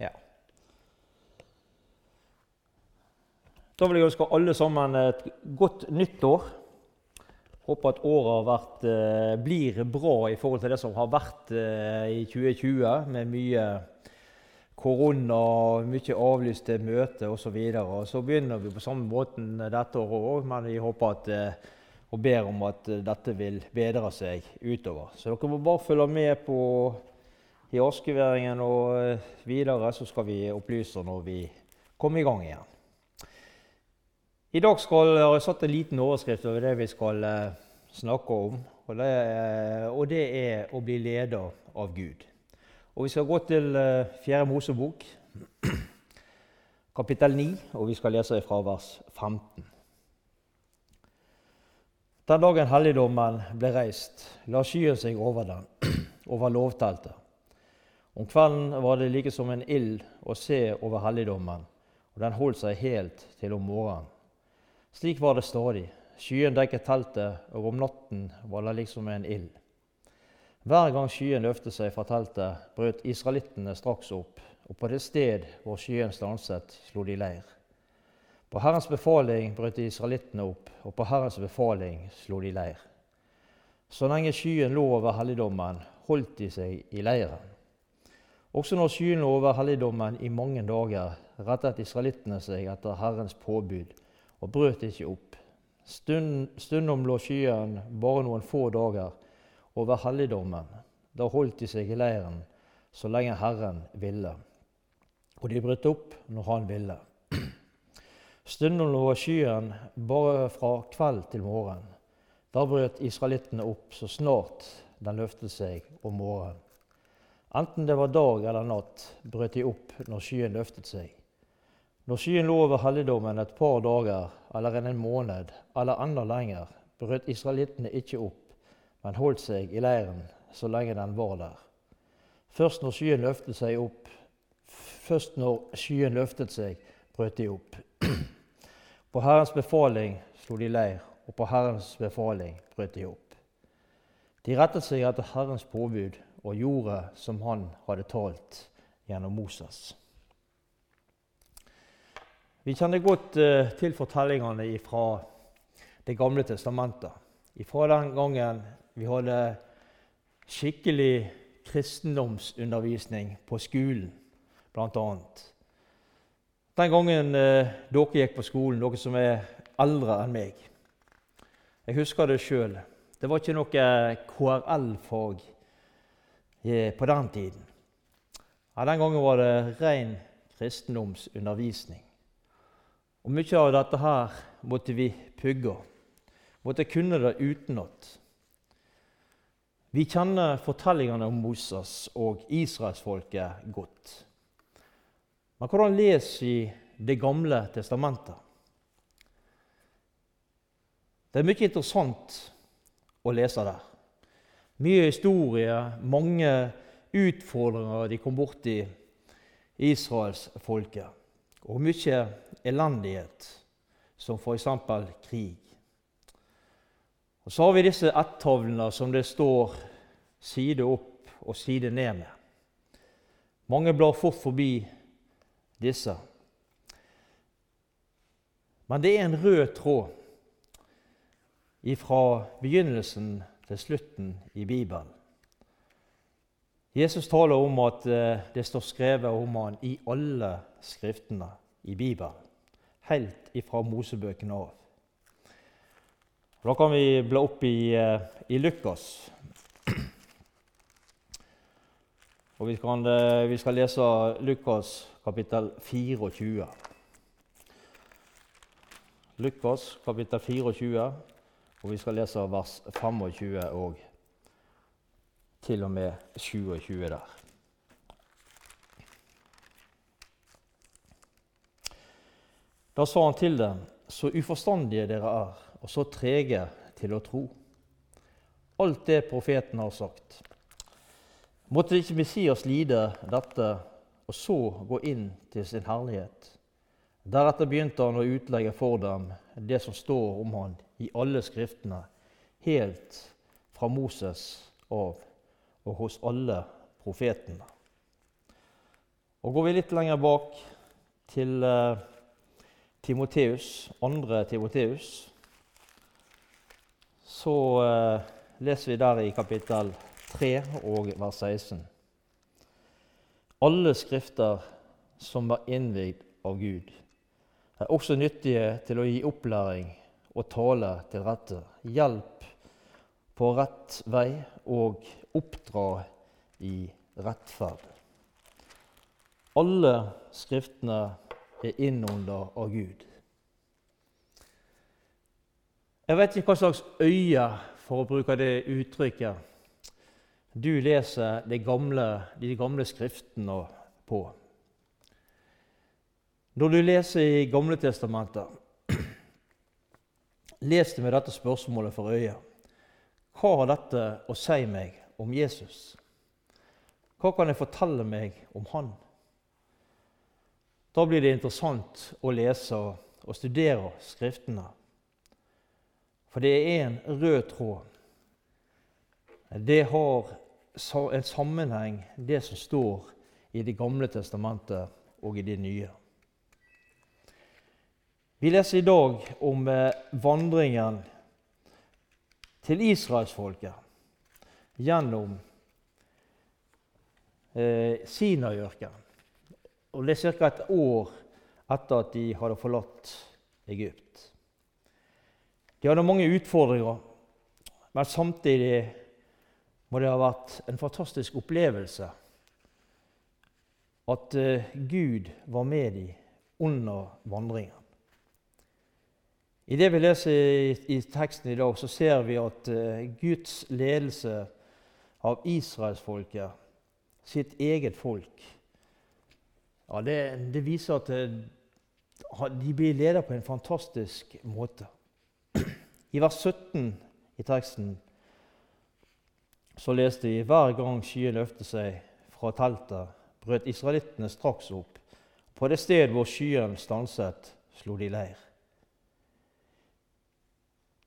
Ja. Da vil jeg ønske alle sammen et godt nyttår. Håper at året vært, eh, blir bra i forhold til det som har vært eh, i 2020, med mye korona, mye avlyste møter osv. Så, så begynner vi på samme måten dette året òg, men vi håper at, eh, og ber om at dette vil bedre seg utover. Så dere må bare følge med på i askeværingen og eh, videre, så skal vi opplyse når vi kommer i gang igjen. I dag skal jeg satt en liten overskrift over det vi skal eh, snakke om. Og det, er, og det er å bli leder av Gud. Og Vi skal gå til eh, Fjerde Mosebok, kapittel 9, og vi skal lese fra vers 15. Den dagen helligdommen ble reist, la skyen seg over den, over lovteltet. Om kvelden var det like som en ild å se over helligdommen, og den holdt seg helt til om morgenen. Slik var det stadig. Skyen dekket teltet, og om natten var det liksom en ild. Hver gang skyen løftet seg fra teltet, brøt israelittene straks opp, og på det sted hvor skyen stanset, slo de leir. På Herrens befaling brøt israelittene opp, og på Herrens befaling slo de leir. Så lenge skyen lå over helligdommen, holdt de seg i leiren. Også når skyen over helligdommen i mange dager, rettet israelittene seg etter Herrens påbud og brøt ikke opp. Stund, stundom lå skyen bare noen få dager over helligdommen. Da holdt de seg i leiren så lenge Herren ville. Og de brøt opp når Han ville. Stundom lå skyen bare fra kveld til morgen. Da brøt israelittene opp så snart den løftet seg om morgenen. Enten det var dag eller natt, brøt de opp når skyen løftet seg. Når skyen lå over helligdommen et par dager eller en måned eller enda lenger, brøt israelittene ikke opp, men holdt seg i leiren så lenge den var der. Først når skyen løftet seg opp, først når skyen løftet seg, brøt de opp. På Herrens befaling slo de leir, og på Herrens befaling brøt de opp. De rettet seg etter Herrens påbud og gjorde som han hadde talt gjennom Moses. Vi kjenner godt uh, til fortellingene fra Det gamle testamentet. Fra den gangen vi hadde skikkelig kristendomsundervisning på skolen, bl.a. Den gangen uh, dere gikk på skolen, dere som er eldre enn meg. Jeg husker det sjøl. Det var ikke noe KRL-fag eh, på den tiden. Ja, den gangen var det ren kristendomsundervisning. Og Mye av dette her måtte vi pugge. Måtte kunne det utenat. Vi kjenner fortellingene om Moses og israelsfolket godt. Men hvordan leser vi Det gamle testamentet? Det er mye interessant å lese der. Mye historie, mange utfordringer de kom borti israelsfolket. Og mye elendighet, som f.eks. krig. Og Så har vi disse ett-tavlene som det står side opp og side ned med. Mange blar fort forbi disse. Men det er en rød tråd fra begynnelsen til slutten i Bibelen. Jesus taler om at eh, det står skrevet om han i alle skriftene i Bibelen, helt ifra Mosebøkene av. Da kan vi bla opp i, eh, i Lukas. Og vi, kan, eh, vi skal lese Lukas kapittel 24. Lukas kapittel 24, og vi skal lese vers 25 og til og med 27 der. Da sa han til dem, så uforstandige dere er, og så trege til å tro. Alt det profeten har sagt. Måtte ikke Messias lide dette, og så gå inn til sin herlighet? Deretter begynte han å utlegge for dem det som står om han i alle skriftene, helt fra Moses av og hos alle profetene. Og Går vi litt lenger bak til uh, Timoteus, andre Timoteus, så uh, leser vi der i kapittel 3 og vers 16. Alle skrifter som var innvigd av Gud, er også nyttige til å gi opplæring og tale til rette, hjelp på rett vei og oppdra i rettferd. Alle skriftene er innunder av Gud. Jeg vet ikke hva slags øye, for å bruke det uttrykket, du leser de gamle, de gamle skriftene på. Når du leser i Gamle testamentet, les det med dette spørsmålet for øye. Hva har dette å si meg om Jesus? Hva kan jeg fortelle meg om Han? Da blir det interessant å lese og studere Skriftene. For det er en rød tråd. Det har en sammenheng, det som står i Det gamle testamentet og i Det nye. Vi leser i dag om eh, vandringen til israelsfolket gjennom eh, Sinaiørkenen. Og det er ca. et år etter at de hadde forlatt Egypt. De hadde mange utfordringer, men samtidig må det ha vært en fantastisk opplevelse at uh, Gud var med dem under vandringen. I det vi leser i, i, teksten i dag, så ser vi at uh, Guds ledelse av israelsfolket, sitt eget folk, ja, det, det, viser at eh, de blir ledet på en fantastisk måte. I vers 17 i teksten så leste vi hver gang skyen løftet seg fra teltet, brøt israelittene straks opp. På det sted hvor skyen stanset, slo de leir.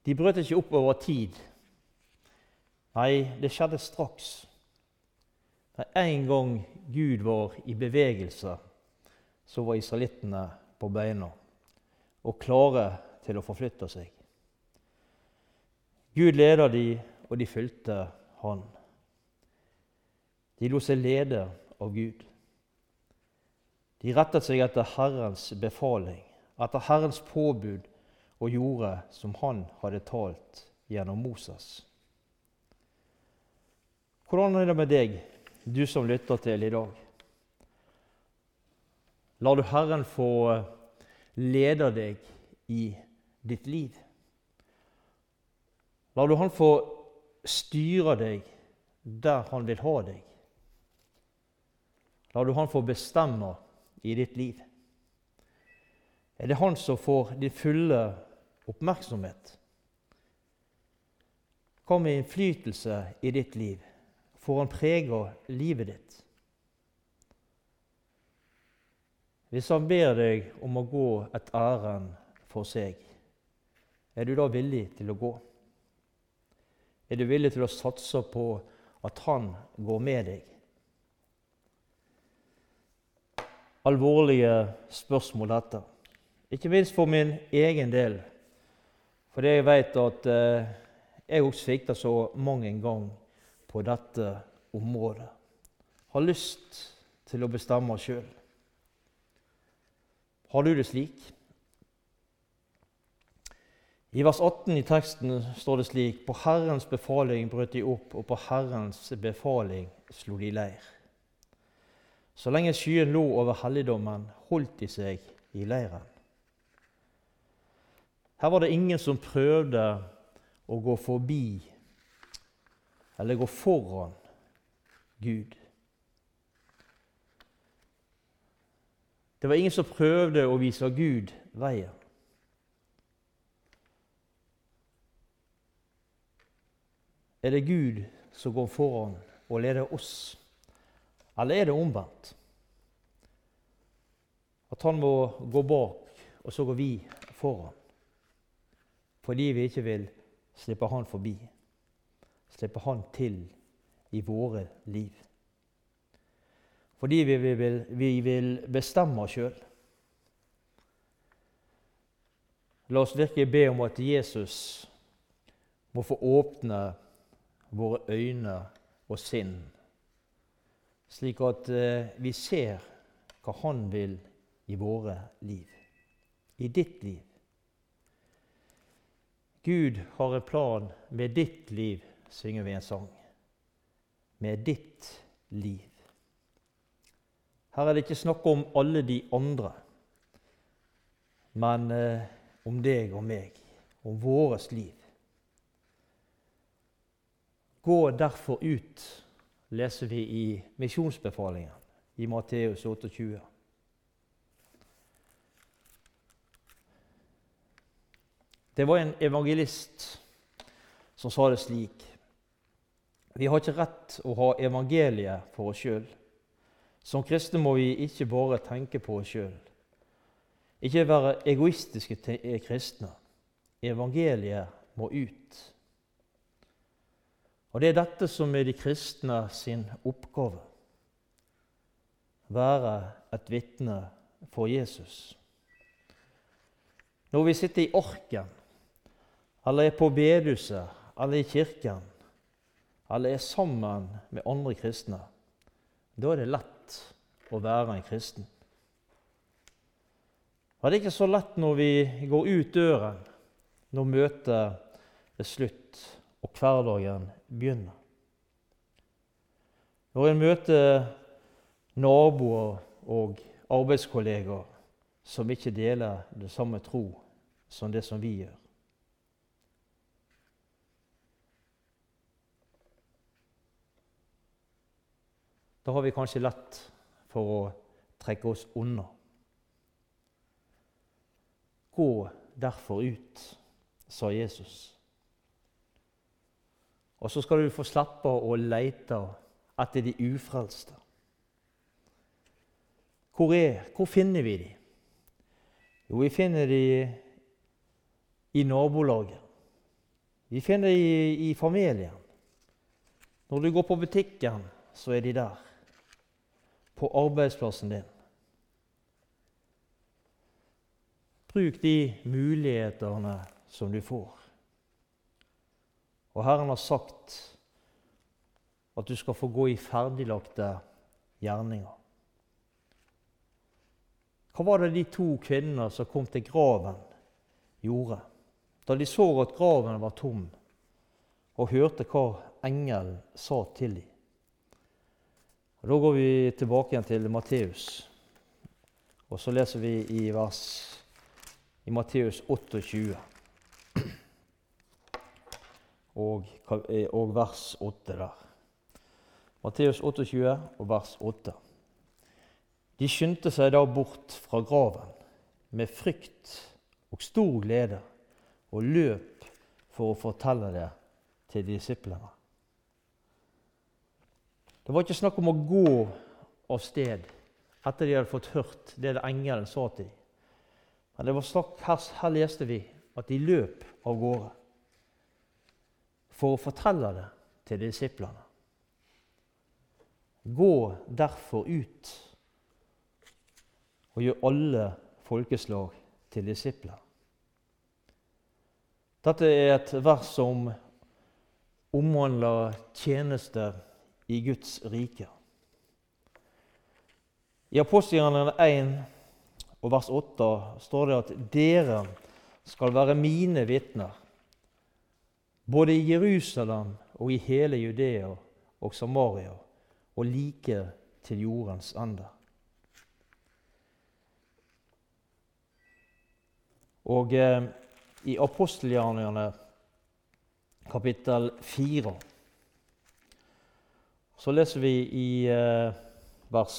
De brøt ikke opp over tid. Nei, det skjedde straks. Med en gang Gud var i bevegelse, så var israelittene på beina og klare til å forflytte seg. Gud leda de, og de fulgte Han. De lot seg lede av Gud. De rettet seg etter Herrens befaling, etter Herrens påbud, og gjorde som Han hadde talt gjennom Moses. Hvordan er det med deg, du som lytter til i dag? Lar du Herren få eh, lede deg i ditt liv? Lar du Han få styre deg der Han vil ha deg? Lar du Han få bestemme i ditt liv? Er det Han som får din fulle oppmerksomhet? Kom i innflytelse i ditt liv? Får Han prege livet ditt? Hvis han ber deg om å gå et ærend for seg, er du da villig til å gå? Er du villig til å satse på at han går med deg? Alvorlige spørsmål, dette. Ikke minst for min egen del. Fordi jeg vet at eh, jeg også svikter så mange ganger på dette området. Har lyst til å bestemme sjøl. Har du det slik? I vers 18 i teksten står det slik.: På Herrens befaling brøt de opp, og på Herrens befaling slo de leir. Så lenge skyen lå over helligdommen, holdt de seg i leiren. Her var det ingen som prøvde å gå forbi eller gå foran Gud. Det var ingen som prøvde å vise Gud veien. Er det Gud som går foran og leder oss, eller er det omvendt? At han må gå bak, og så går vi foran. Fordi vi ikke vil slippe han forbi, slippe han til i våre liv. fordi vi vil, vi vil bestemme oss sjøl. La oss virkelig be om at Jesus må få åpne våre øyne og sinn, slik at eh, vi ser hva Han vil i våre liv, i ditt liv. Gud har en plan med ditt liv, synger vi en sang. Med ditt liv. Her er det ikke snakk om alle de andre, men eh, om deg og meg, om vårt liv. Gå derfor ut, leser vi i misjonsbefalingen i Matteus 28. Det var en evangelist som sa det slik Vi har ikke rett å ha evangeliet for oss sjøl. Som kristne må vi ikke bare tenke på oss sjøl. Ikke være egoistiske til kristne. Evangeliet må ut. Og Det er dette som er de kristne sin oppgave. Være et vitne for Jesus. Når vi sitter i orken, eller er på bedehuset, er i kirken, Alle er sammen med andre kristne, da er det lett å være en kristen. Og Det er ikke så lett når vi går ut døren, når møtet er slutt og hverdagen begynner. Når en møter naboer og arbeidskollegaer som ikke deler det samme tro som det som vi gjør. Da har vi kanskje lett for å trekke oss unna. Gå derfor ut, sa Jesus. Og så skal du få slippe å lete etter de ufrelste. Hvor, er, hvor finner vi de? Jo, vi finner de i nabolaget. Vi finner de i, i familien. Når du går på butikken, så er de der på arbeidsplassen din. Bruk de mulighetene som du får. Og Herren har sagt at du skal få gå i ferdiglagte gjerninger. Hva var det de to kvinnene som kom til graven, gjorde da de så at graven var tom, og hørte hva engelen sa til dem? Og Da går vi tilbake igjen til Matteus, og så leser vi i, vers, i Matteus 28 og, og vers 8 der. Matteus 28 og vers 8. De skyndte seg da bort fra graven med frykt og stor glede og løp for å fortelle det til disiplene. Det var ikke snakk om å gå av sted etter de hadde fått hørt det engelen sa til dem. Men det var snakk, her, her leste vi at de løp av gårde for å fortelle det til disiplene. Gå derfor ut og gjør alle folkeslag til disipler. Dette er et vers som omhandler tjeneste i Guds rike. I Apostelgjerningen 1 og vers 8 står det at dere skal være mine vitner, både i Jerusalem og i hele Judea og Samaria, og like til jordens ende. Og eh, i apostelgjerningene kapittel 4 så leser vi i eh, vers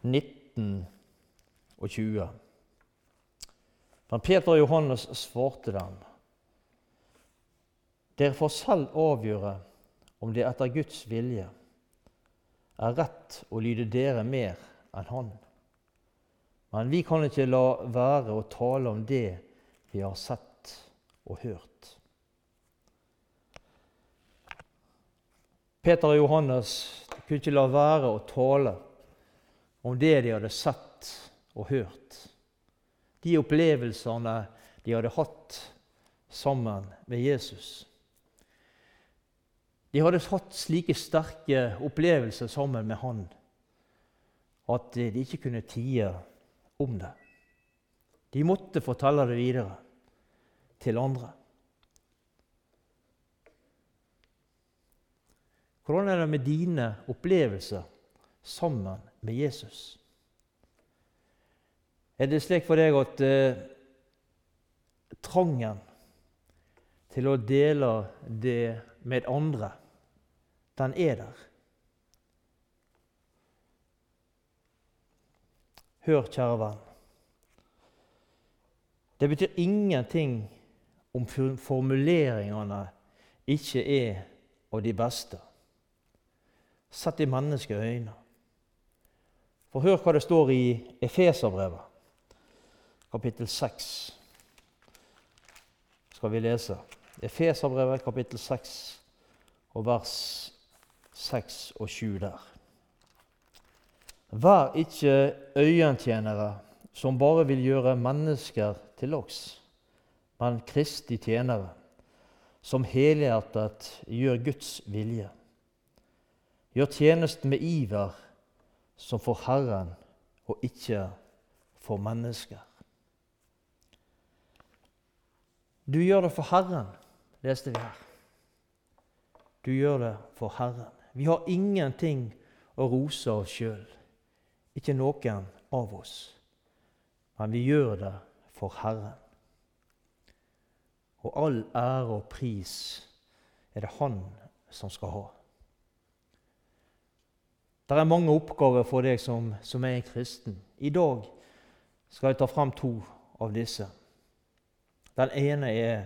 19 og 20. Men Peter og Johannes svarte dem. Dere får selv avgjøre om det etter Guds vilje er rett å lyde dere mer enn Han. Men vi kan ikke la være å tale om det vi har sett og hørt. Peter og Johannes kunne ikke la være å tale om det de hadde sett og hørt. De opplevelsene de hadde hatt sammen med Jesus. De hadde hatt slike sterke opplevelser sammen med han at de ikke kunne tie om det. De måtte fortelle det videre til andre. Hvordan er det med dine opplevelser sammen med Jesus? Er det slik for deg at eh, trangen til å dele det med andre, den er der? Hør, kjære venn. Det betyr ingenting om formuleringene ikke er av de beste. Sett i menneskeøyne. For hør hva det står i Efeserbrevet, kapittel 6. Skal vi lese. Efeserbrevet, kapittel 6, og vers 6 og 7 der. Vær ikke øyentjenere som bare vil gjøre mennesker til oss, men Kristi tjenere, som helhjertet gjør Guds vilje. Gjør tjenesten med iver som for Herren og ikke for mennesker. Du gjør det for Herren, leste vi her. Du gjør det for Herren. Vi har ingenting å rose oss sjøl. Ikke noen av oss, men vi gjør det for Herren. Og all ære og pris er det Han som skal ha. Det er mange oppgaver for deg som, som er en kristen. I dag skal jeg ta fram to av disse. Den ene er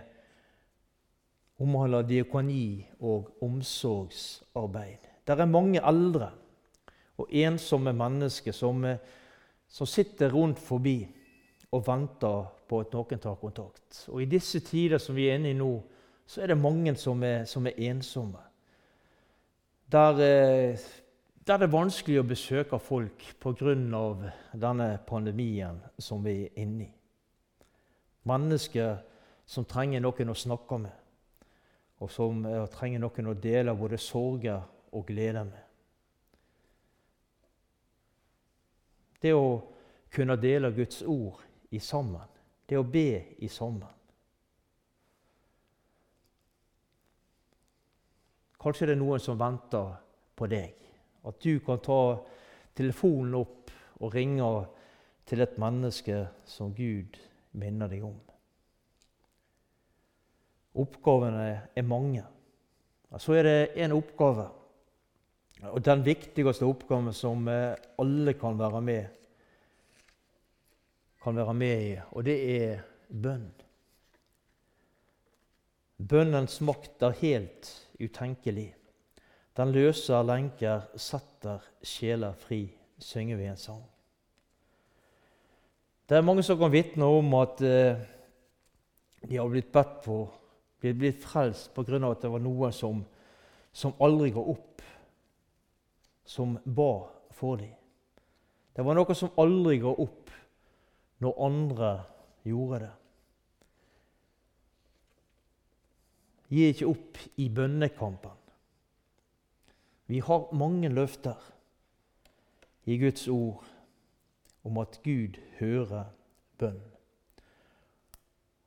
omhandler diakoni og omsorgsarbeid. Det er mange eldre og ensomme mennesker som, eh, som sitter rundt forbi og venter på at noen tar kontakt. Og I disse tider som vi er inne i nå, så er det mange som er, som er ensomme. Der, eh, der det er vanskelig å besøke folk pga. denne pandemien som vi er inne i. Mennesker som trenger noen å snakke med, og som eh, trenger noen å dele både sorger og gleder med. Det å kunne dele Guds ord i sammen. Det å be i sammen. Kanskje det er noen som venter på deg. At du kan ta telefonen opp og ringe til et menneske som Gud minner deg om. Oppgavene er mange. Så er det en oppgave og den viktigste oppgaven som eh, alle kan være med, kan være med i, og det er bønn. Bønnens makt er helt utenkelig. Den løser lenker, setter sjeler fri, synger vi en sang. Det er mange som kan vitne om at eh, de har blitt bedt på, blitt frelst pga. at det var noe som, som aldri går opp som ba for dem. Det var noe som aldri ga opp når andre gjorde det. Gi ikke opp i bønnekampen. Vi har mange løfter i Guds ord om at Gud hører bønn.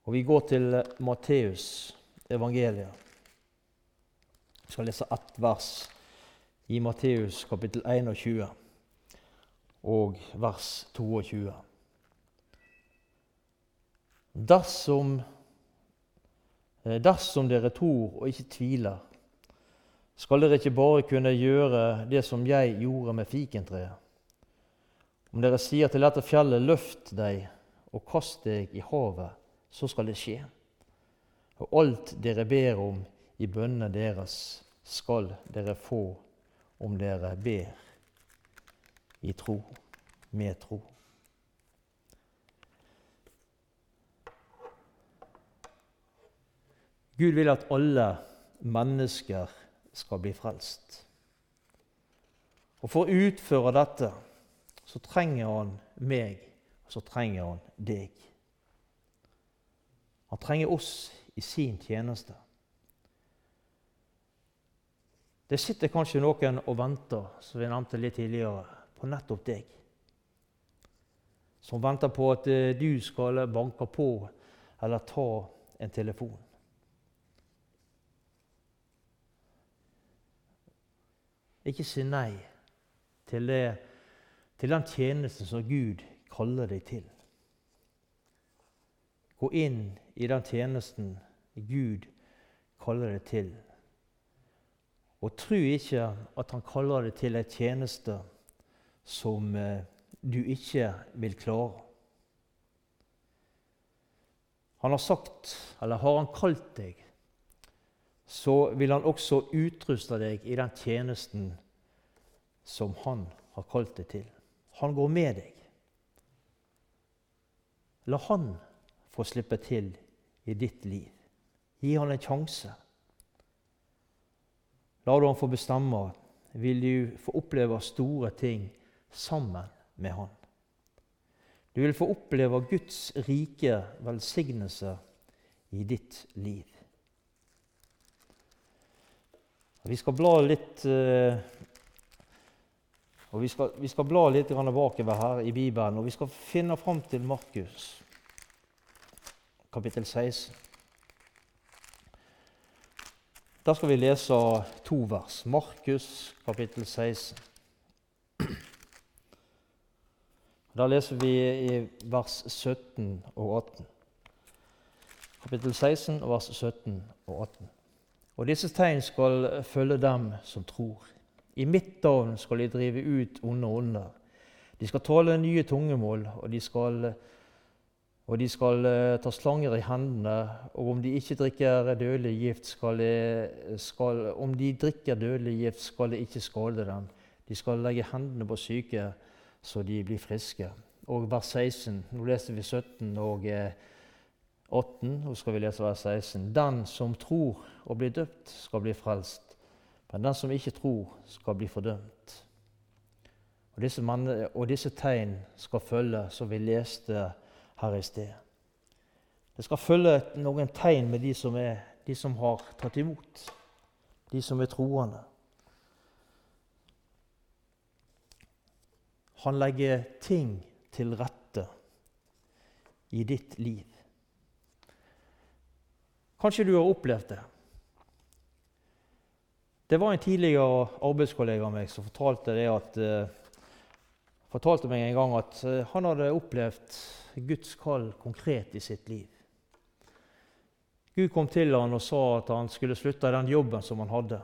Og Vi går til Matteus evangeliet. Jeg skal lese ett vers i Matteus kapittel 21 og vers 22. Dersom, eh, dersom dere tror og ikke tviler, skal dere ikke bare kunne gjøre det som jeg gjorde med fikentreet. Om dere sier til dette fjellet, løft deg og kast deg i havet, så skal det skje. Og alt dere ber om i bønnene deres, skal dere få om dere ber i tro, med tro. Gud vil at alle mennesker skal bli frelst. Og for å utføre dette så trenger han meg, og så trenger han deg. Han trenger oss i sin tjeneste. Det sitter kanskje noen og venter, som vi nevnte litt tidligere, på nettopp deg. Som venter på at eh, du skal banke på eller ta en telefon. Ikke si nei til, det, til den tjenesten som Gud kaller deg til. Gå inn i den tjenesten Gud kaller deg til. Og tro ikke at han kaller deg til en tjeneste som eh, du ikke vil klare. Han har sagt, eller har han kalt deg, så vil han også utruste deg i den tjenesten som han har kalt deg til. Han går med deg. La han få slippe til i ditt liv. Gi han en sjanse. La du han få bestemme, vil du få oppleve store ting sammen med han. Du vil få oppleve Guds rike velsignelse i ditt liv. Vi skal bla litt uh, og Vi skal, vi skal bla litt bakover her i Bibelen, og vi skal finne fram til Markus, kapittel 16. Der skal vi lese to vers. Markus, kapittel 16. Da leser vi i vers 17 og 18. Kapittel 16, vers 17 og 18. Og disse tegn skal følge dem som tror. I mitt navn skal de drive ut onde ånder. De skal tale nye tungemål, og de skal, og de skal eh, ta slanger i hendene. Og om de ikke drikker dødelig gift, skal, de, skal om de drikker dødelig gift, skal det ikke skade dem. De skal legge hendene på syke så de blir friske. Og vers 16, nå leser vi 17 og eh, 8, og skal vi lese vers 16. Den som tror og blir døpt, skal bli frelst, men den som ikke tror, skal bli fordømt. Og disse, manne, og disse tegn skal følge, som vi leste her i sted. Det skal følge noen tegn med de som, er, de som har tatt imot, de som er troende. Han legger ting til rette i ditt liv. Kanskje du har opplevd det. Det var en tidligere arbeidskollega av meg som fortalte, at, uh, fortalte meg en gang at uh, han hadde opplevd Guds kall konkret i sitt liv. Gud kom til han og sa at han skulle slutte i den jobben som han hadde,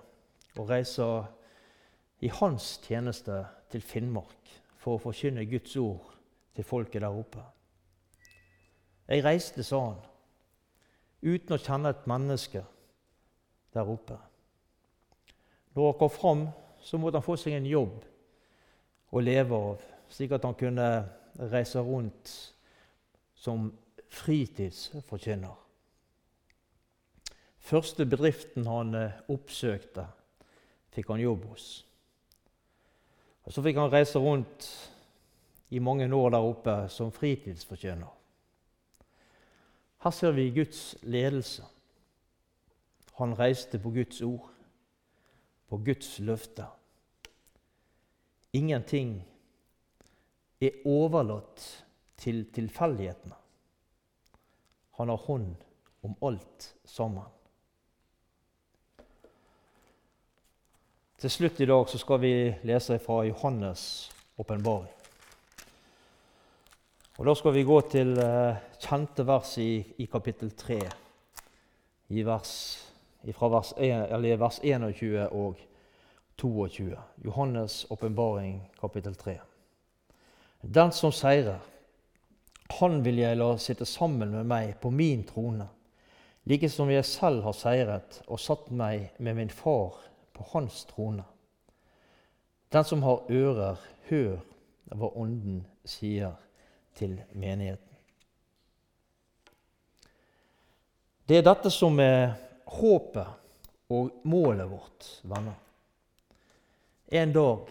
og reise i hans tjeneste til Finnmark for å forkynne Guds ord til folket der oppe. Jeg reiste, sa han, uten å kjenne et menneske der oppe. Når han kom fram, så måtte han få seg en jobb å leve av, slik at han kunne reise rundt som fritidsforkynner. Første bedriften han eh, oppsøkte, fikk han jobb hos. Og Så fikk han reise rundt i mange år der oppe som fritidsforkynner. Her ser vi Guds ledelse. Han reiste på Guds ord på Guds løfter. Ingenting er overlatt til tilfeldighetene. Han har hånd om alt sammen. Til slutt i dag skal vi lese fra Johannes' åpenbaring. Og Da skal vi gå til uh, kjente vers i, i kapittel 3, i vers fra vers, 1, vers 21 og 22. Johannes' åpenbaring, kapittel 3. Den som seirer, han vil jeg la sitte sammen med meg på min trone, like som jeg selv har seiret og satt meg med min far på hans trone. Den som har ører, hør hva Ånden sier til menigheten. Det er dette som er håpet og målet vårt, venner. En dag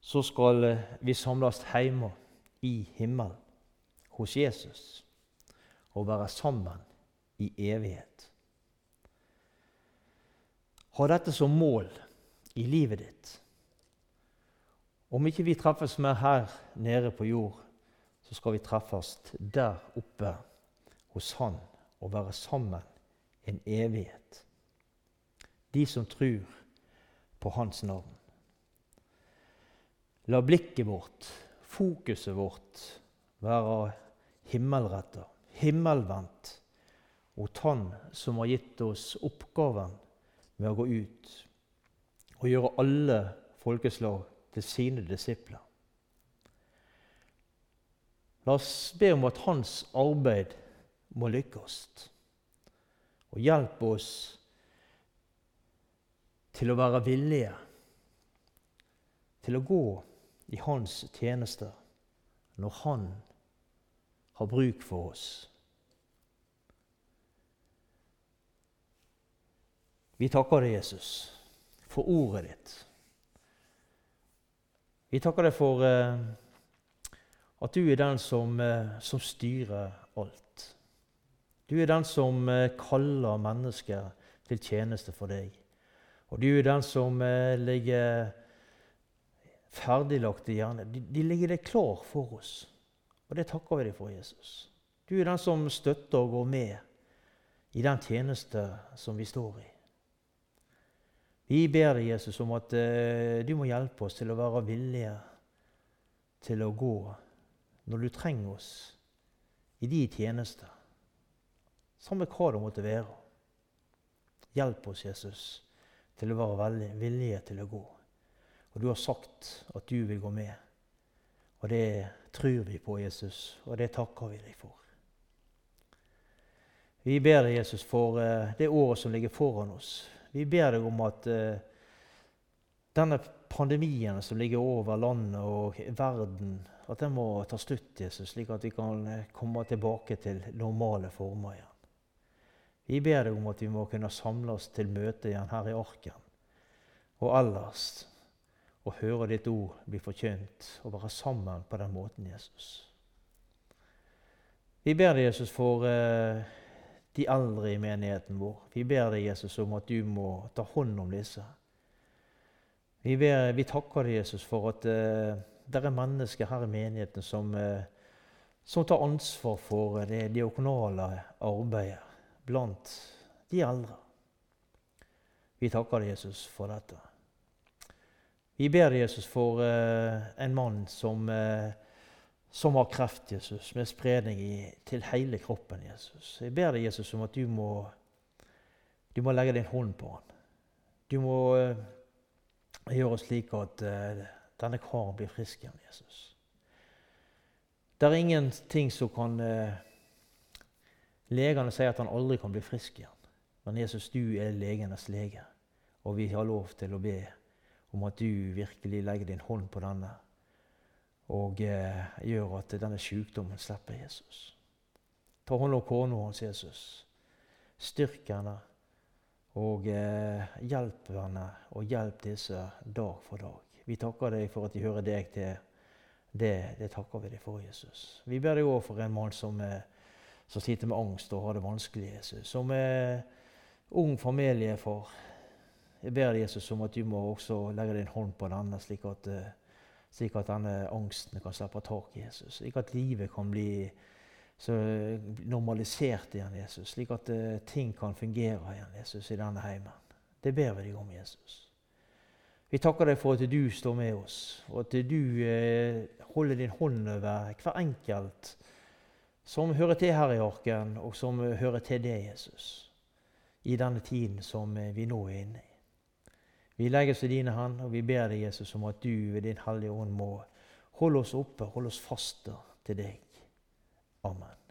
så skal vi samles hjemme i himmelen hos Jesus og være sammen i evighet. Ha dette som mål i livet ditt. Om ikke vi treffes mer her nede på jord, så skal vi treffes der oppe hos Han og være sammen en evighet. De som tror på Hans navn. La blikket vårt, fokuset vårt, være himmelretta, himmelvendt mot Han som har gitt oss oppgaven med å gå ut og gjøre alle folkeslag til sine disipler. La oss be om at hans arbeid må lykkes, og hjelpe oss til å være villige til å gå i hans tjeneste når han har bruk for oss. Vi takker deg, Jesus, for ordet ditt. Vi takker deg for eh, at du er den som, eh, som, styrer alt. Du er den som eh, kaller mennesker til tjeneste for deg. Og du er den som eh, ligger ferdiglagt i hjernen. De, de ligger deg klar for oss. Og det takker vi deg for, Jesus. Du er den som støtter og går med i den tjeneste som vi står i. Vi ber deg, Jesus, om at du må hjelpe oss til å være villige til å gå når du trenger oss i de tjenester. Samme hva det måtte være. Hjelp oss, Jesus, til å være villige til å gå. Og du har sagt at du vil gå med. Og det tror vi på, Jesus, og det takker vi deg for. Vi ber deg, Jesus, for uh, det året som ligger foran oss. Vi ber deg om at uh, denne pandemien som ligger over landet og verden, at den må ta slutt, Jesus, slik at vi kan uh, komme tilbake til normale former igjen. Vi ber deg om at vi må kunne samle oss til møte igjen her i Arken og ellers og høre ditt ord bli forkynt og være sammen på den måten, Jesus. Vi ber deg, Jesus, for uh, de eldre i menigheten vår. Vi ber deg, Jesus, om at du må ta hånd om disse. Vi, ber, vi takker deg, Jesus, for at uh, det er mennesker her i menigheten som, uh, som tar ansvar for det diakonale arbeidet blant de eldre. Vi takker deg, Jesus, for dette. Vi ber deg, Jesus, for uh, en mann som, som, har kreft, Jesus, med spredning i, til hele kroppen. Jesus. Jeg ber deg, Jesus, om at du må, du må legge din hånd på han. Du må gjøre slik at denne karen blir frisk igjen, Jesus. Det er ingenting som kan Legene sier at han aldri kan bli frisk igjen. Men Jesus, du er legenes lege, og vi har lov til å be om at du virkelig legger din hånd på denne og eh, gjør at denne sykdommen slipper Jesus. Ta hånd om kona hans, Jesus. Styrk henne og eh, hjelp henne, og hjelp disse dag for dag. Vi takker deg for at de hører deg til. Det, det takker vi deg for, Jesus. Vi ber deg òg for en mann som, eh, som, sliter med angst og har det vanskelig, Jesus. Som er ung familiefar jeg ber deg, Jesus, om at du må også legge din hånd på denne, slik at, eh, slik at denne angsten kan slippe tak i Jesus. Slik at livet kan bli normalisert igjen, Jesus. Slik at ting kan fungere igjen, Jesus, i denne heimen. Det ber vi deg om, Jesus. Vi takker deg for at du står med oss, og at du uh, holder din hånd over hver enkelt som hører til her i arken, og som hører til deg, Jesus, i denne tiden som vi nå er inne i. Vi legger oss i dine hand, og vi ber deg, Jesus, om at du ved din Hellige Ånd må holde oss oppe, holde oss faste til deg. Amen.